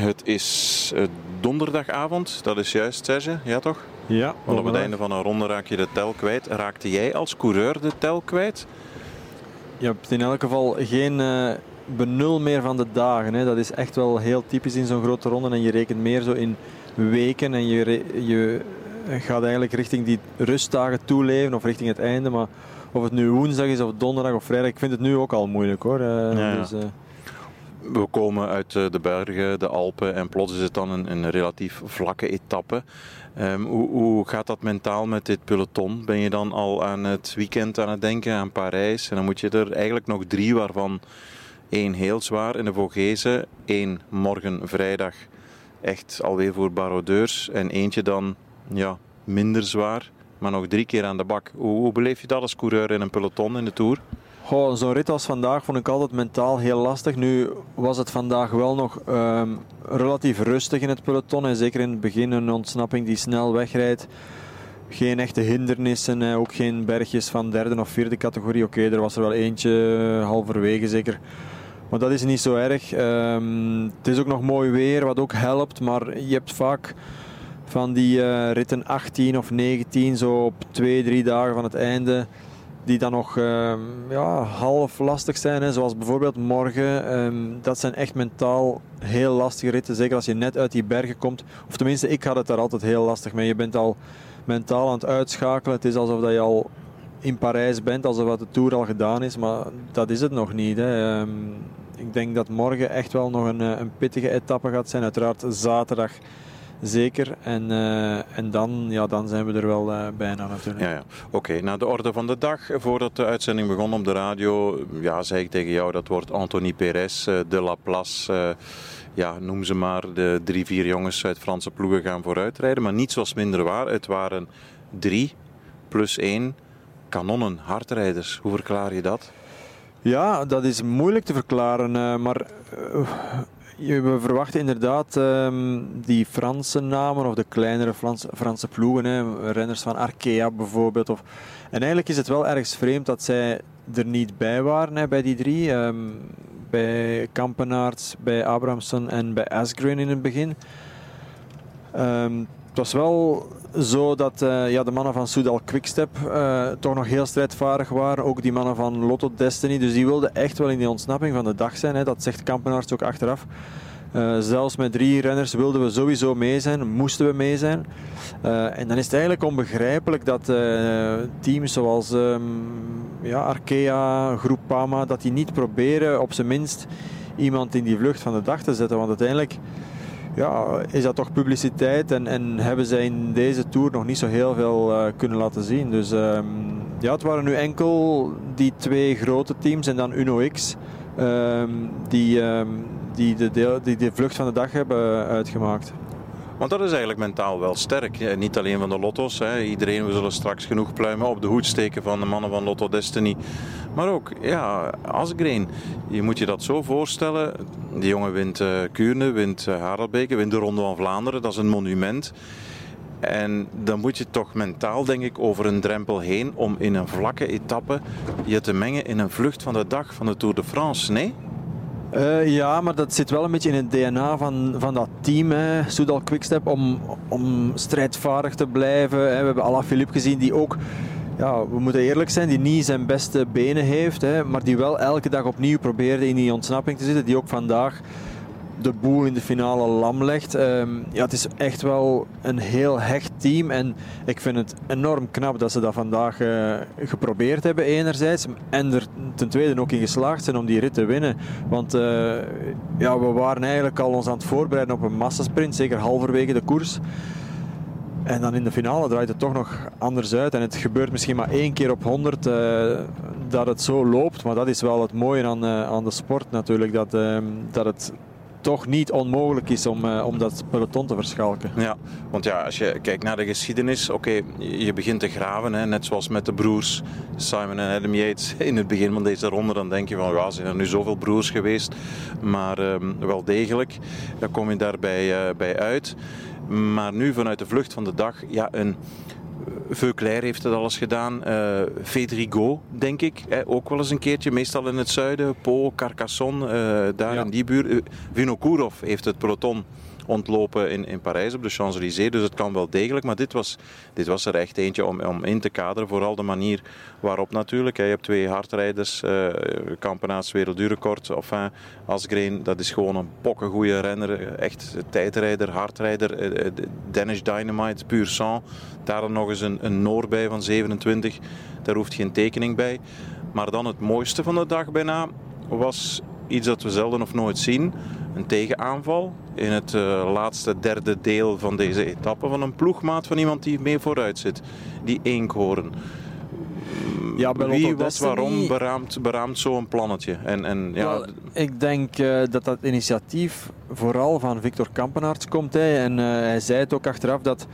Het is uh, donderdagavond, dat is juist, Serge, ja toch? Ja. Want op het einde van een ronde raak je de tel kwijt. Raakte jij als coureur de tel kwijt? Je hebt in elk geval geen uh, benul meer van de dagen. Hè. Dat is echt wel heel typisch in zo'n grote ronde. En je rekent meer zo in weken en je, je gaat eigenlijk richting die rustdagen toeleven of richting het einde. Maar of het nu woensdag is of donderdag of vrijdag, ik vind het nu ook al moeilijk hoor. Uh, ja, dus, uh, we komen uit de bergen, de Alpen en plots is het dan een, een relatief vlakke etappe. Um, hoe, hoe, gaat dat mentaal met dit peloton? Ben je dan al aan het weekend aan het denken, aan Parijs? En dan moet je er eigenlijk nog drie, waarvan één heel zwaar in de Vogezen, één morgen vrijdag echt alweer voor barodeurs en eentje dan ja, minder zwaar, maar nog drie keer aan de bak. Hoe, hoe beleef je dat als coureur in een peloton in de Tour? Goh, Zo'n rit als vandaag vond ik altijd mentaal heel lastig. Nu was het vandaag wel nog um, relatief rustig in het peloton. En zeker in het begin een ontsnapping die snel wegrijdt. Geen echte hindernissen, ook geen bergjes van derde of vierde categorie. Oké, er was er wel eentje eh, halverwege zeker. Maar dat is niet zo erg. Um, het is ook nog mooi weer, wat ook helpt. Maar je hebt vaak van die uh, ritten 18 of 19, zo op twee, drie dagen van het einde die dan nog uh, ja, half lastig zijn. Hè. Zoals bijvoorbeeld morgen. Um, dat zijn echt mentaal heel lastige ritten. Zeker als je net uit die bergen komt. Of tenminste, ik had het daar altijd heel lastig mee. Je bent al mentaal aan het uitschakelen. Het is alsof dat je al in Parijs bent. Alsof de Tour al gedaan is. Maar dat is het nog niet. Hè. Um, ik denk dat morgen echt wel nog een, een pittige etappe gaat zijn. Uiteraard zaterdag zeker. En, uh, en dan, ja, dan zijn we er wel uh, bijna natuurlijk. Ja, ja. Oké, okay, naar de orde van de dag. Voordat de uitzending begon op de radio, ja, zei ik tegen jou dat wordt Anthony Perez, uh, De La Place. ja, noem ze maar. De drie, vier jongens uit Franse ploegen gaan vooruitrijden. Maar niets was minder waar. Het waren drie plus één kanonnen, hardrijders. Hoe verklaar je dat? Ja, dat is moeilijk te verklaren. maar we verwachten inderdaad um, die Franse namen of de kleinere Frans, Franse ploegen, hè, renners van Arkea bijvoorbeeld. Of, en eigenlijk is het wel ergens vreemd dat zij er niet bij waren hè, bij die drie. Um, bij Kampenaerts, bij Abramson en bij Asgreen in het begin. Um, het was wel zo dat uh, ja, de mannen van Soudal Quickstep uh, toch nog heel strijdvaardig waren. Ook die mannen van Lotto Destiny. Dus die wilden echt wel in die ontsnapping van de dag zijn. Hè. Dat zegt Kampenaerts ook achteraf. Uh, zelfs met drie renners wilden we sowieso mee zijn, moesten we mee zijn. En dan is het eigenlijk onbegrijpelijk dat teams zoals um, ja, Arkea, Groupama, dat die niet proberen op zijn minst iemand in die vlucht van de dag te zetten. Want uiteindelijk ja, is dat toch publiciteit en, en hebben zij in deze Tour nog niet zo heel veel kunnen laten zien. Dus um, ja, het waren nu enkel die twee grote teams en dan Uno X um, die die de, die de vlucht van de dag hebben uitgemaakt. Want dat is eigenlijk mentaal wel sterk. Niet alleen van de Lotto's. Hè. Iedereen, we zullen straks genoeg pluimen op de hoed steken van de mannen van Lotto Destiny. Maar ook, ja, Asgreen. Je moet je dat zo voorstellen. Die jongen wint uh, Kuurne, wint uh, wint de Ronde van Vlaanderen. Dat is een monument. En dan moet je toch mentaal, denk ik, over een drempel heen om in een vlakke etappe je te mengen in een vlucht van de dag van de Tour de France. Nee? Uh, ja, maar dat zit wel een beetje in het DNA van, van dat team, hè. Soudal Quickstep, om, om strijdvaardig te blijven. Hè. We hebben Alaphilippe gezien, die ook, ja, we moeten eerlijk zijn, die niet zijn beste benen heeft, hè, maar die wel elke dag opnieuw probeerde in die ontsnapping te zitten. Die ook vandaag de boel in de finale lam legt. Um, ja, het is echt wel een heel hecht team. En ik vind het enorm knap dat ze dat vandaag uh, geprobeerd hebben, enerzijds. En er ten tweede ook in geslaagd zijn om die rit te winnen. Want uh, ja, we waren eigenlijk al ons aan het voorbereiden op een massasprint, zeker halverwege de koers. En dan in de finale draait het toch nog anders uit. En het gebeurt misschien maar één keer op 100 uh, dat het zo loopt. Maar dat is wel het mooie aan, aan de sport natuurlijk. Dat, uh, dat het toch niet onmogelijk is om, uh, om dat peloton te verschalken. Ja, want ja, als je kijkt naar de geschiedenis, oké, je begint te graven, hè, net zoals met de broers Simon en Adam Yates in het begin van deze ronde, dan denk je van, ja, zijn er nu zoveel broers geweest, maar um, wel degelijk, dan kom je daarbij uh, bij uit. Maar nu vanuit de vlucht van de dag, ja, een Veuclair heeft het alles gedaan. Uh, denk ik, ook wel eens een keertje. Meestal in het zuiden. Po, Carcassonne, uh, daar in die buurt. Vinokourov heeft het peloton ontlopen in, in Parijs op de Champs-Élysées. Dus het kan wel degelijk. Maar dit was, dit was er echt eentje om, om in te kaderen. Vooral de manier waarop natuurlijk. Je hebt twee hardrijders. Uh, Kampenaars. Enfin, Asgreen, dat is gewoon een pokkengoeie renner. Echt tijdrijder, hardrijder. Uh, Danish Dynamite, puur sang. Daar nog eens een, een bij van 27. Daar hoeft geen tekening bij. Maar dan het mooiste van de dag bijna was iets dat we zelden of nooit zien. Een tegenaanval in het uh, laatste derde deel van deze etappe van een ploegmaat van iemand die mee vooruit zit. Die eenkhoorn. Ja, Wie, wat, waarom beraamt, beraamt zo'n plannetje? En, en, ja, ik denk uh, dat dat initiatief vooral van Victor Kampenaerts komt. Hè. En uh, hij zei het ook achteraf dat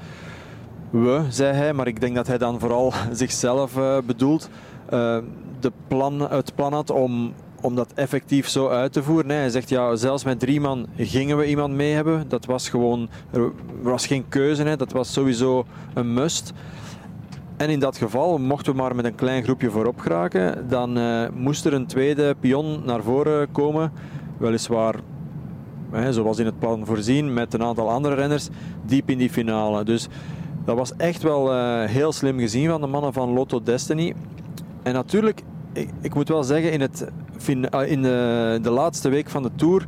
we, zei hij, maar ik denk dat hij dan vooral zichzelf bedoelt, de plan, het plan had om om dat effectief zo uit te voeren. Hij zegt ja, zelfs met drie man gingen we iemand mee hebben. Dat was gewoon, er was geen keuze, hè. dat was sowieso een must. En in dat geval, mochten we maar met een klein groepje voorop geraken, dan uh, moest er een tweede pion naar voren komen. Weliswaar, hè, zoals in het plan voorzien, met een aantal andere renners diep in die finale. Dus dat was echt wel uh, heel slim gezien van de mannen van Lotto Destiny. En natuurlijk, ik, moet wel zeggen, in het in de, de laatste week van de Tour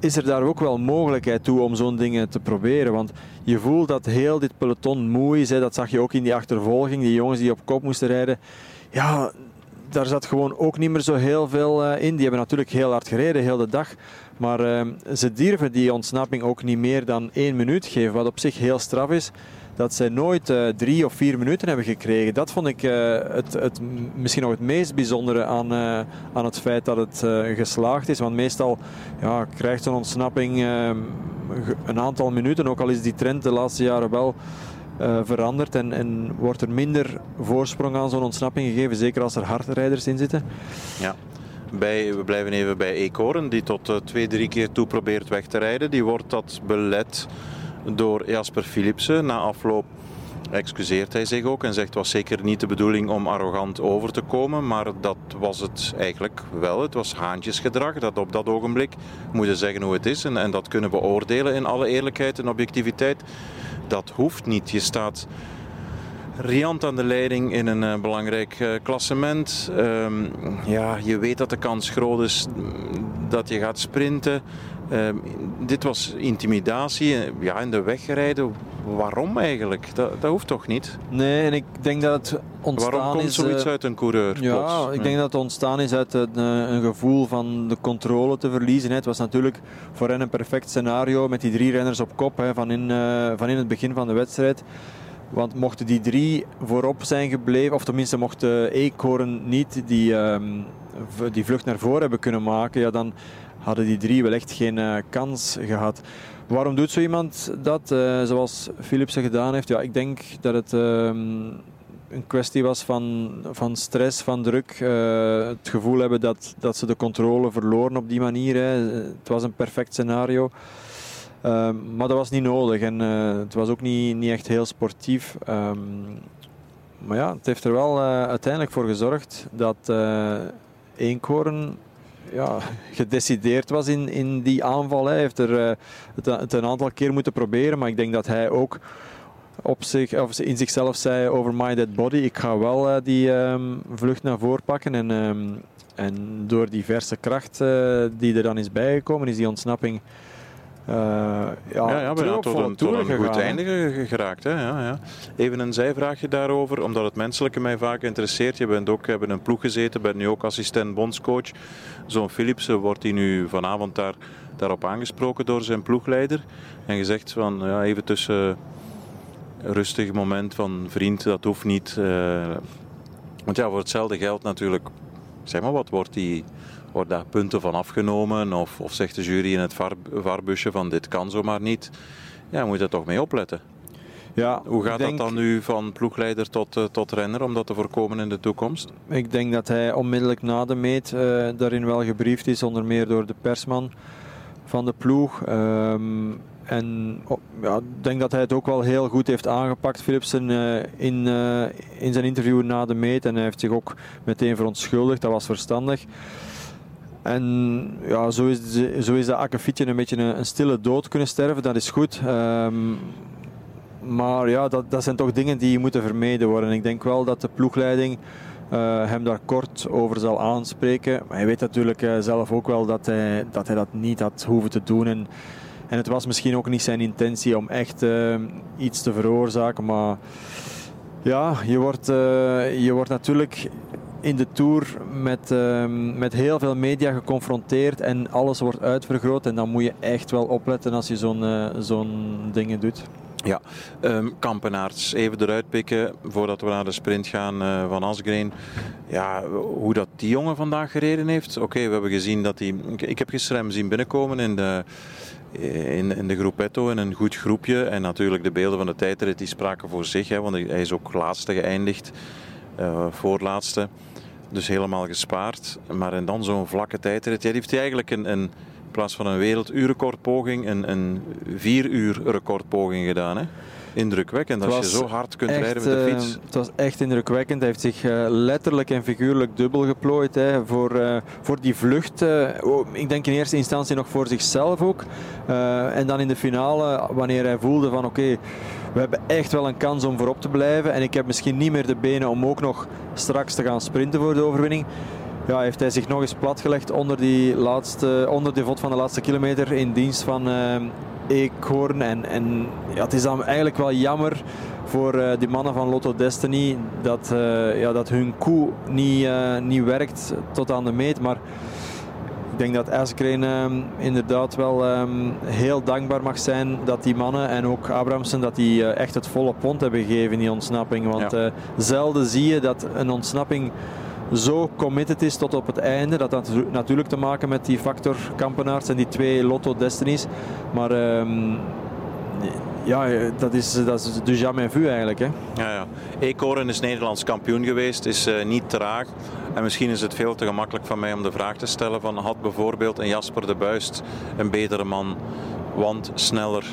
is er daar ook wel mogelijkheid toe om zo'n dingen te proberen. Want je voelt dat heel dit peloton moe is. Hè. Dat zag je ook in die achtervolging. Die jongens die op kop moesten rijden. Ja, daar zat gewoon ook niet meer zo heel veel eh, in. Die hebben natuurlijk heel hard gereden, heel de dag. Maar uh, ze durven die ontsnapping ook niet meer dan één minuut geven. Wat op zich heel straf is dat zij nooit uh, drie of vier minuten hebben gekregen. Dat vond ik uh, het, het, misschien nog het meest bijzondere aan, uh, aan het feit dat het geslaagd is. Want meestal ja, krijgt zo'n ontsnapping een aantal minuten, ook al is die trend de laatste jaren wel veranderd en, en wordt er minder voorsprong aan zo'n ontsnapping gegeven, zeker als er hardrijders in zitten. Ja. Bij, we blijven even bij Eekhoorn, die tot twee, drie keer toe probeert weg te rijden. Die wordt dat belet door Jasper Philipsen. Na afloop excuseert hij zich ook en zegt het was zeker niet de bedoeling om arrogant over te komen, maar dat was het eigenlijk wel. Het was haantjesgedrag dat op dat ogenblik moeten zeggen hoe het is en, en dat kunnen beoordelen in alle eerlijkheid en objectiviteit. Dat hoeft niet. Je staat riant aan de leiding in een uh, belangrijk uh, klassement. Um, ja, je weet dat de kans groot is dat je gaat sprinten. Uh, dit was intimidatie, ja, in de weg rijden. Waarom eigenlijk? Dat, dat hoeft toch niet? Nee, en ik denk dat het ontstaan Waarom komt is, zoiets uit een coureur? Ja, plots? ik denk dat het ontstaan is uit een, een, gevoel van de controle te verliezen. Het was natuurlijk voor hen een perfect scenario met die drie renners op kop hè, van, in, uh, van in het begin van de wedstrijd. Want mochten die drie voorop zijn gebleven, of tenminste mocht Eekhoorn niet die, um, die vlucht naar voren hebben kunnen maken, ja, dan hadden die drie wel echt geen uh, kans gehad. Waarom doet zo iemand dat, uh, zoals Philipsen gedaan heeft? Ja, ik denk dat het um, een kwestie was van, van stress, van druk. Uh, het gevoel hebben dat, dat ze de controle verloren op die manier. Het was een perfect scenario. Uh, maar dat was niet nodig en het was ook niet, niet echt heel sportief. Um, maar ja, het heeft er wel uiteindelijk voor gezorgd dat Eenkhoorn ja, gedecideerd was in, in die aanval. Hij heeft er het, het, een aantal keer moeten proberen, maar ik denk dat hij ook op zich, of in zichzelf zei over my dead body, ik ga wel die um, vlucht naar voren pakken en, um, en door die verse kracht die er dan is bijgekomen, is die ontsnapping ja, ja, ja bijna tot een, tot een goed einde geraakt. Hè? Ja, ja. Even een zijvraagje daarover, omdat het menselijke mij vaak interesseert. Je bent ook, hebben een ploeg gezeten, bent nu ook assistent bondscoach. Zo'n Philipsen wordt hij nu vanavond daar, daarop aangesproken door zijn ploegleider. En gezegd van ja, even tussen rustig moment van vriend, dat hoeft niet. Uh, want ja, voor hetzelfde geld natuurlijk, zeg maar wat, wordt die wordt daar punten van afgenomen? Of, of zegt de jury in het var, varbusje van dit kan zomaar niet? Ja, moet je daar toch mee opletten. Ja, Hoe gaat denk, dat dan nu van ploegleider tot, uh, tot renner om dat te voorkomen in de toekomst? Ik denk dat hij onmiddellijk na de meet uh, daarin wel gebriefd is, onder meer door de persman van de ploeg. Um, en oh, ja, ik denk dat hij het ook wel heel goed heeft aangepakt, Philipsen, uh, in, in zijn interview na de meet. En hij heeft zich ook meteen verontschuldigd, dat was verstandig. En ja, zo is, zo is dat akkefietje een beetje een, stille dood kunnen sterven, dat is goed. Um, maar ja, dat, dat zijn toch dingen die moeten vermeden worden. Ik denk wel dat de ploegleiding uh, hem daar kort over zal aanspreken. Hij weet natuurlijk uh, zelf ook wel dat hij, dat hij dat niet had hoeven te doen. En, en het was misschien ook niet zijn intentie om echt uh, iets te veroorzaken. Maar ja, je wordt, je wordt natuurlijk in de Tour met, met heel veel media geconfronteerd en alles wordt uitvergroot. En dan moet je echt wel opletten als je zo'n zo'n dingen doet. Ja, um, Kampenaerts, even eruit pikken voordat we naar de sprint gaan uh, van Asgreen. Ja, hoe dat die jongen vandaag gereden heeft. Oké, we hebben gezien dat hij... Ik heb gisteren hem zien binnenkomen in de, in, in de groepetto in een goed groepje. En natuurlijk de beelden van de tijdrit die spraken voor zich. Hè, want hij is ook laatste geëindigd, voorlaatste. Dus helemaal gespaard. Maar en dan zo'n vlakke tijdrit. Ja, die heeft hij eigenlijk een, een plaats van een werelduurrecordpoging een, een vier uur recordpoging gedaan. Hè? Indrukwekkend als je zo hard kunt rijden met de fiets. Uh, het was echt indrukwekkend. Hij heeft zich uh, letterlijk en figuurlijk dubbel geplooid hè, voor, uh, voor die vlucht. Oh, ik denk in eerste instantie nog voor zichzelf ook. en dan in de finale, wanneer hij voelde van oké, okay, we hebben echt wel een kans om voorop te blijven. En ik heb misschien niet meer de benen om ook nog straks te gaan sprinten voor de overwinning ja, heeft hij zich nog eens platgelegd onder, die laatste, onder de vod van de laatste kilometer in dienst van uh, Eekhoorn. En, en ja, het is dan eigenlijk wel jammer voor uh, die mannen van Lotto Destiny dat, uh, ja, dat hun koe niet, niet werkt tot aan de meet. Maar ik denk dat Asgreen ehm, inderdaad wel um, heel dankbaar mag zijn dat die mannen en ook Abramsen dat die echt het volle pond hebben gegeven in die ontsnapping. Want ja. zelden zie je dat een ontsnapping zo committed is tot op het einde. Dat had natuurlijk te maken met die factor Kampenaerts en die twee Lotto Destinies. Maar um, ja, dat is, dat is du jamais vu eigenlijk. Hè. Ja, ja. Eekhoorn is Nederlands kampioen geweest, is uh, niet traag. En misschien is het veel te gemakkelijk van mij om de vraag te stellen van had bijvoorbeeld een Jasper de Buist een betere man, want sneller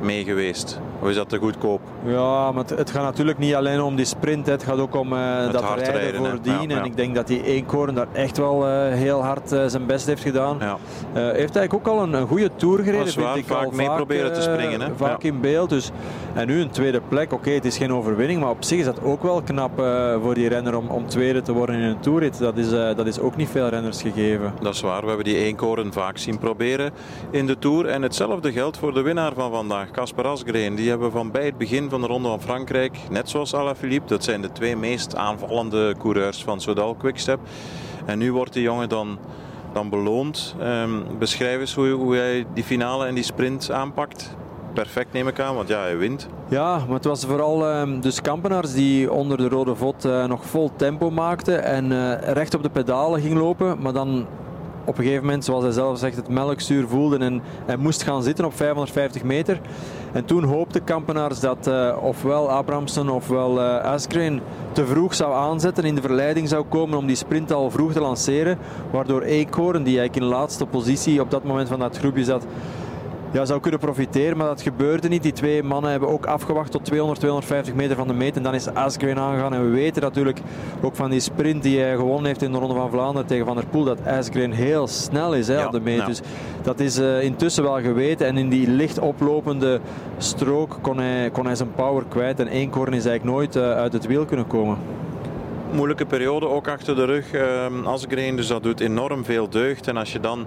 mee geweest? Of is dat te goedkoop? Ja, maar het, het gaat natuurlijk niet alleen om die sprint. Het gaat ook om uh, dat rijden, rijden voordien. Ja, ja. En ik denk dat die Eenkoorn daar echt wel uh, heel hard uh, zijn best heeft gedaan. Ja. heeft eigenlijk ook al een, een goede Tour gereden. Dat waar, vind ik vaak al mee vaak, proberen te springen. Hè? Vaak in beeld. Dus. En nu een tweede plek. Oké, okay, het is geen overwinning. Maar op zich is dat ook wel knap voor die renner om, om tweede te worden in een Tourrit. Dat is, dat is ook niet veel renners gegeven. Dat is waar. We hebben die Eenkoorn vaak zien proberen in de Tour. En hetzelfde geldt voor de winnaar van vandaag, Casper Asgreen. Die hebben van bij het begin van de Ronde van Frankrijk, net zoals Alaphilippe, dat zijn de twee meest aanvallende coureurs van Soudal Quickstep. En nu wordt die jongen dan, dan beloond. Um, beschrijf eens hoe, hoe hij die finale en die sprint aanpakt perfect neem ik aan, want ja, hij wint. Ja, maar het was vooral um, dus Kampenaars die onder de rode vod uh, nog vol tempo maakte en uh, recht op de pedalen ging lopen, maar dan op een gegeven moment, zoals hij zelf zegt, het melkzuur voelde en hij moest gaan zitten op 550 meter. En toen hoopte Kampenaars dat uh, ofwel Abramsen ofwel uh, te vroeg zou aanzetten, in de verleiding zou komen om die sprint al vroeg te lanceren. Waardoor Eekhoorn, die eigenlijk in laatste positie op dat moment van dat groepje zat, ja, zou kunnen profiteren, maar dat gebeurde niet. Die twee mannen hebben ook afgewacht tot 200, 250 meter van de meet. En dan is Asgreen aangegaan. En we weten natuurlijk ook van die sprint die hij gewonnen heeft in de Ronde van Vlaanderen tegen Van der Poel, dat Asgreen heel snel is hè, ja, op de meet. Ja. Dus dat is uh, intussen wel geweten. En in die licht oplopende strook kon hij, kon hij zijn power kwijt. En één korn is eigenlijk nooit uh, uit het wiel kunnen komen moeilijke periode ook achter de rug. Uh, Asgreen, dus dat doet enorm veel deugd. En als je dan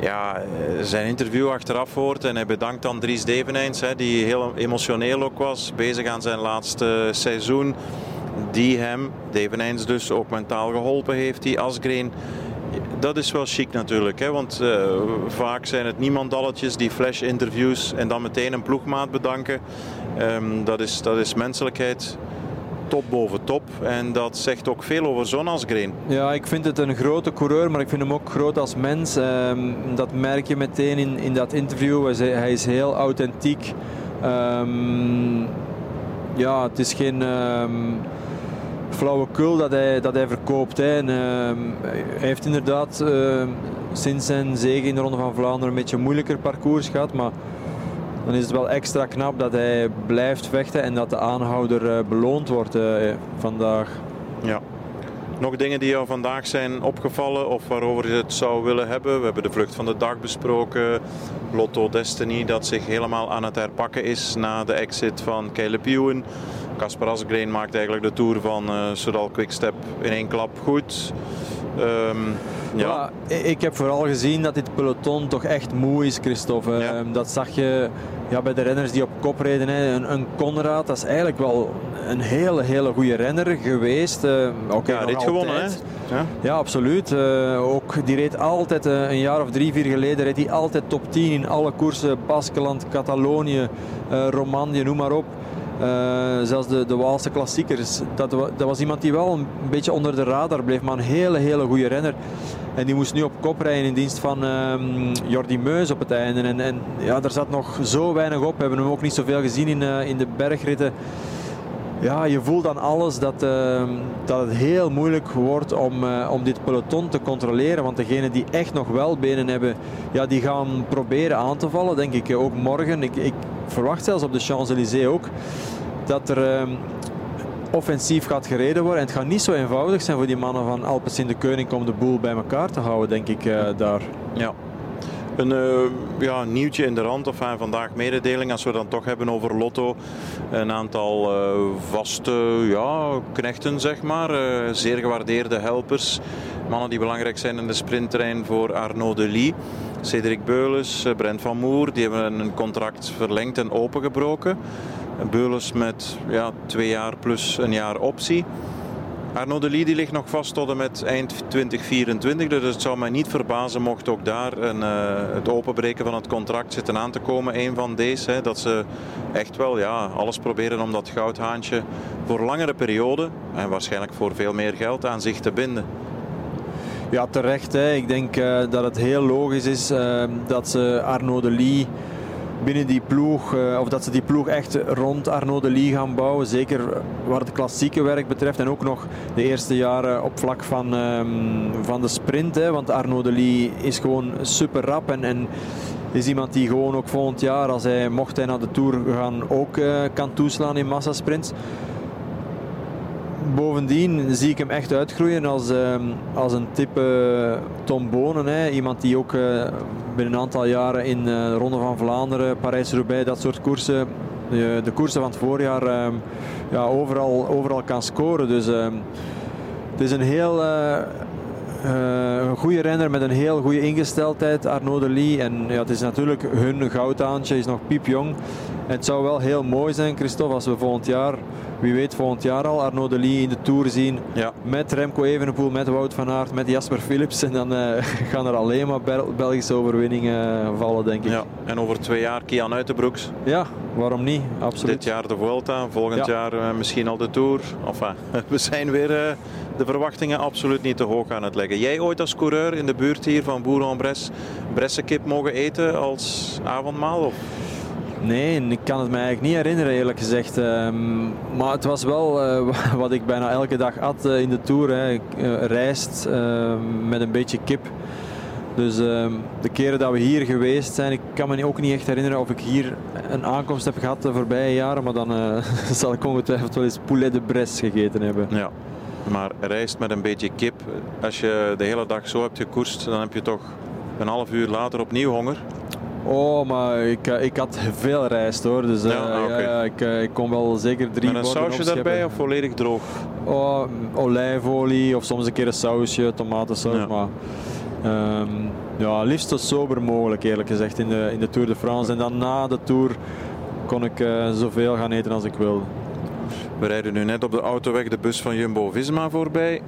ja, zijn interview achteraf hoort en hij bedankt dan Dries Devenijns, hè, die heel emotioneel ook was, bezig aan zijn laatste seizoen, die hem, Devenijns dus, ook mentaal geholpen heeft, die Asgreen. Dat is wel chic natuurlijk, hè, want uh, vaak zijn het niemandalletjes die flash interviews en dan meteen een ploegmaat bedanken. Um, dat, is, dat is menselijkheid top boven top. En dat zegt ook veel over zo'n Asgreen. Ja, ik vind het een grote coureur, maar ik vind hem ook groot als mens. Um, dat merk je meteen in, in dat interview. Hij is heel authentiek. Um, ja, het is geen um, flauwekul dat hij, dat hij verkoopt. Hè. En, hij heeft inderdaad sinds zijn zege in de Ronde van Vlaanderen een beetje een moeilijker parcours gehad. Maar dan is het wel extra knap dat hij blijft vechten en dat de aanhouder beloond wordt vandaag. Ja. Nog dingen die jou vandaag zijn opgevallen of waarover je het zou willen hebben? We hebben de vlucht van de dag besproken. Lotto Destiny dat zich helemaal aan het herpakken is na de exit van Caleb Ewan. Kasper Asgreen maakt eigenlijk de tour van uh, Soudal Quickstep in één klap goed. Um, ja. ik heb vooral gezien dat dit peloton toch echt moe is, Christophe. Ja. Ehm, dat zag je ja, bij de renners die op kop reden. Hè. Een, een Conrad, dat is eigenlijk wel een hele, hele goede renner geweest. Uh, okay, ja, rit gewonnen, hè? Ja, ja absoluut. Uh, ook, die reed altijd, uh, een jaar of drie, vier geleden, reed hij altijd top 10 in alle koersen. Baskeland, Catalonië, Romandie, noem maar op. Uh, zelfs de, de Waalse klassiekers. Dat, dat, was iemand die wel een beetje onder de radar bleef, maar een hele, hele goede renner. En die moest nu op kop rijden in dienst van um, Jordi Meus op het einde. En, en ja, daar zat nog zo weinig op. We hebben hem ook niet zoveel gezien in, uh, in de bergritten. Ja, je voelt aan alles dat, uh, dat het heel moeilijk wordt om, uh, om dit peloton te controleren. Want degenen die echt nog wel benen hebben, ja, die gaan proberen aan te vallen, denk ik. Ook morgen. Ik, ik verwacht zelfs op de Champs-Élysées ook dat er uh, offensief gaat gereden worden. En het gaat niet zo eenvoudig zijn voor die mannen van Alpecin de Keuning om de boel bij elkaar te houden, denk ik, uh, daar. Ja. Een uh, ja, nieuwtje in de rand, of vandaag mededeling, als we dan toch hebben over Lotto. Een aantal uh, vaste ja, knechten, zeg maar. Uh, zeer gewaardeerde helpers. Mannen die belangrijk zijn in de sprinttrein voor Arnaud Delis. Cedric Beules, Brent van Moer, die hebben een contract verlengd en opengebroken. Beules met ja, twee jaar plus een jaar optie. Arnaud de die ligt nog vast tot en met eind 2024. Dus het zou mij niet verbazen mocht ook daar een, uh, het openbreken van het contract zitten aan te komen. Een van deze. Hè, dat ze echt wel ja, alles proberen om dat goudhaantje voor langere periode en waarschijnlijk voor veel meer geld aan zich te binden. Ja, terecht. Hè. Ik denk uh, dat het heel logisch is uh, dat ze Arnaud de binnen die ploeg, uh, of dat ze die ploeg echt rond Arnaud de Lee gaan bouwen. Zeker waar het klassieke werk betreft en ook nog de eerste jaren op vlak van, um, van de sprint. Hè, want Arnaud de Lee is gewoon super rap en, en is iemand die gewoon ook volgend jaar, als hij mocht hij naar de Tour gaan, ook uh, kan toeslaan in massasprints bovendien zie ik hem echt uitgroeien als, uh, als een type Tom Bonen. Hè. Iemand die ook uh, binnen een aantal jaren in uh, de Ronde van Vlaanderen, Parijs-Roubaix, dat soort koersen, de, de koersen van het voorjaar, ehm, ja, overal, overal kan scoren. Dus ehm, het is een heel een goede renner met een heel goede ingesteldheid, Arnaud de Lee. En ja, het is natuurlijk hun goudaantje, is nog piepjong. En het zou wel heel mooi zijn, Christophe, als we volgend jaar wie weet volgend jaar al Arnaud de Lee in de Tour zien. Ja. Met Remco Evenepoel, met Wout van Aert, met Jasper Philips. En dan uh, gaan er alleen maar Belgische overwinningen eh, vallen, denk ik. Ja. En over twee jaar Kian Uitenbroeks. Ja, waarom niet? Absoluut. Dit jaar de Vuelta, volgend jaar uh, misschien al de Tour. Enfin, we zijn weer de verwachtingen absoluut niet te hoog aan het leggen. Jij ooit als coureur in de buurt hier van Bourg-en-Bresse Bressenkip mogen eten als avondmaal? Of? Nee, ik kan het me eigenlijk niet herinneren eerlijk gezegd. Ehm, maar het was wel uh, wat ik bijna elke dag at uh, in de Tour. Hè. Uh, rijst ehm, met een beetje kip. Dus ehm, de keren dat we hier geweest zijn, ik kan me ook niet echt herinneren of ik hier een aankomst heb gehad de voorbije jaren. Maar dan zal ik ongetwijfeld wel eens poulet de Bresse gegeten hebben. Ja, maar rijst met een beetje kip. Als je de hele dag zo hebt gekoerst, dan heb je toch een half uur later opnieuw honger. Oh, maar ik, eh, ik had veel rijst hoor. Dus ja, uh, ja, ik, uh, ik kon wel zeker drie Met een sausje daarbij of volledig droog? Oh, olijfolie of soms een keer een sausje, tomatensaus. Ja. Maar um, ja, liefst zo sober mogelijk eerlijk gezegd in de, in de Tour de France. En dan na de Tour kon ik uh, zoveel gaan eten als ik wilde. We rijden nu net op de autoweg de bus van Jumbo-Visma voorbij.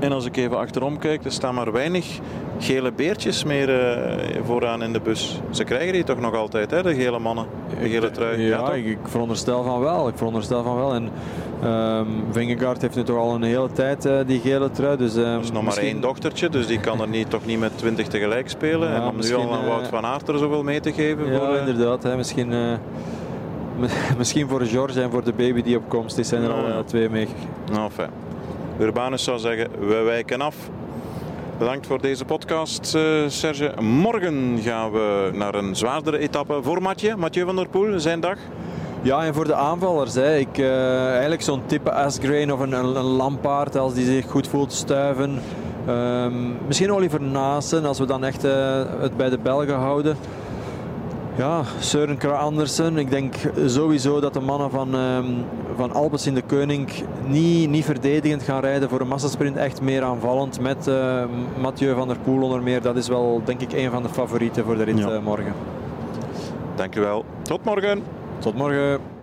En als ik even achterom kijk, er staan maar weinig gele beertjes meer uh, vooraan in de bus. Ze krijgen die toch nog altijd, hè, de gele mannen, de gele trui. Ja, ja ik, ik, veronderstel van wel. Ik veronderstel van wel. En um, Vingegaard heeft nu toch al een hele tijd uh, die gele trui. Dus, um, is nog maar één dochtertje, dus die kan er niet, toch niet met twintig tegelijk spelen. Ja, en om nu al aan Wout van Aert er zoveel mee te geven. Ja, voor, uh... inderdaad. Hè, misschien, misschien voor George en voor de baby die op komst is, zijn er al twee mee. Nou, fijn. Urbanus zou zeggen, we wijken af. Bedankt voor deze podcast, uh, Serge. Morgen gaan we naar een zwaardere etappe voor Mathieu. Mathieu van der Poel, zijn dag. Ja, en voor de aanvallers. Hè. Ik, uh, eigenlijk zo'n type Asgreen of een, een, een Lampaard, als die zich goed voelt stuiven. Um, misschien Oliver Naassen, als we dan echt uh, het bij de Belgen houden. Ja, Søren Kragh Andersen. Ik denk sowieso dat de mannen van, um, van Alpes in de Koning niet, niet verdedigend gaan rijden voor een massasprint. Echt meer aanvallend met uh, Mathieu van der Poel onder meer. Dat is wel denk ik een van de favorieten voor de rit ja. morgen. Dankjewel. Tot morgen. Tot morgen.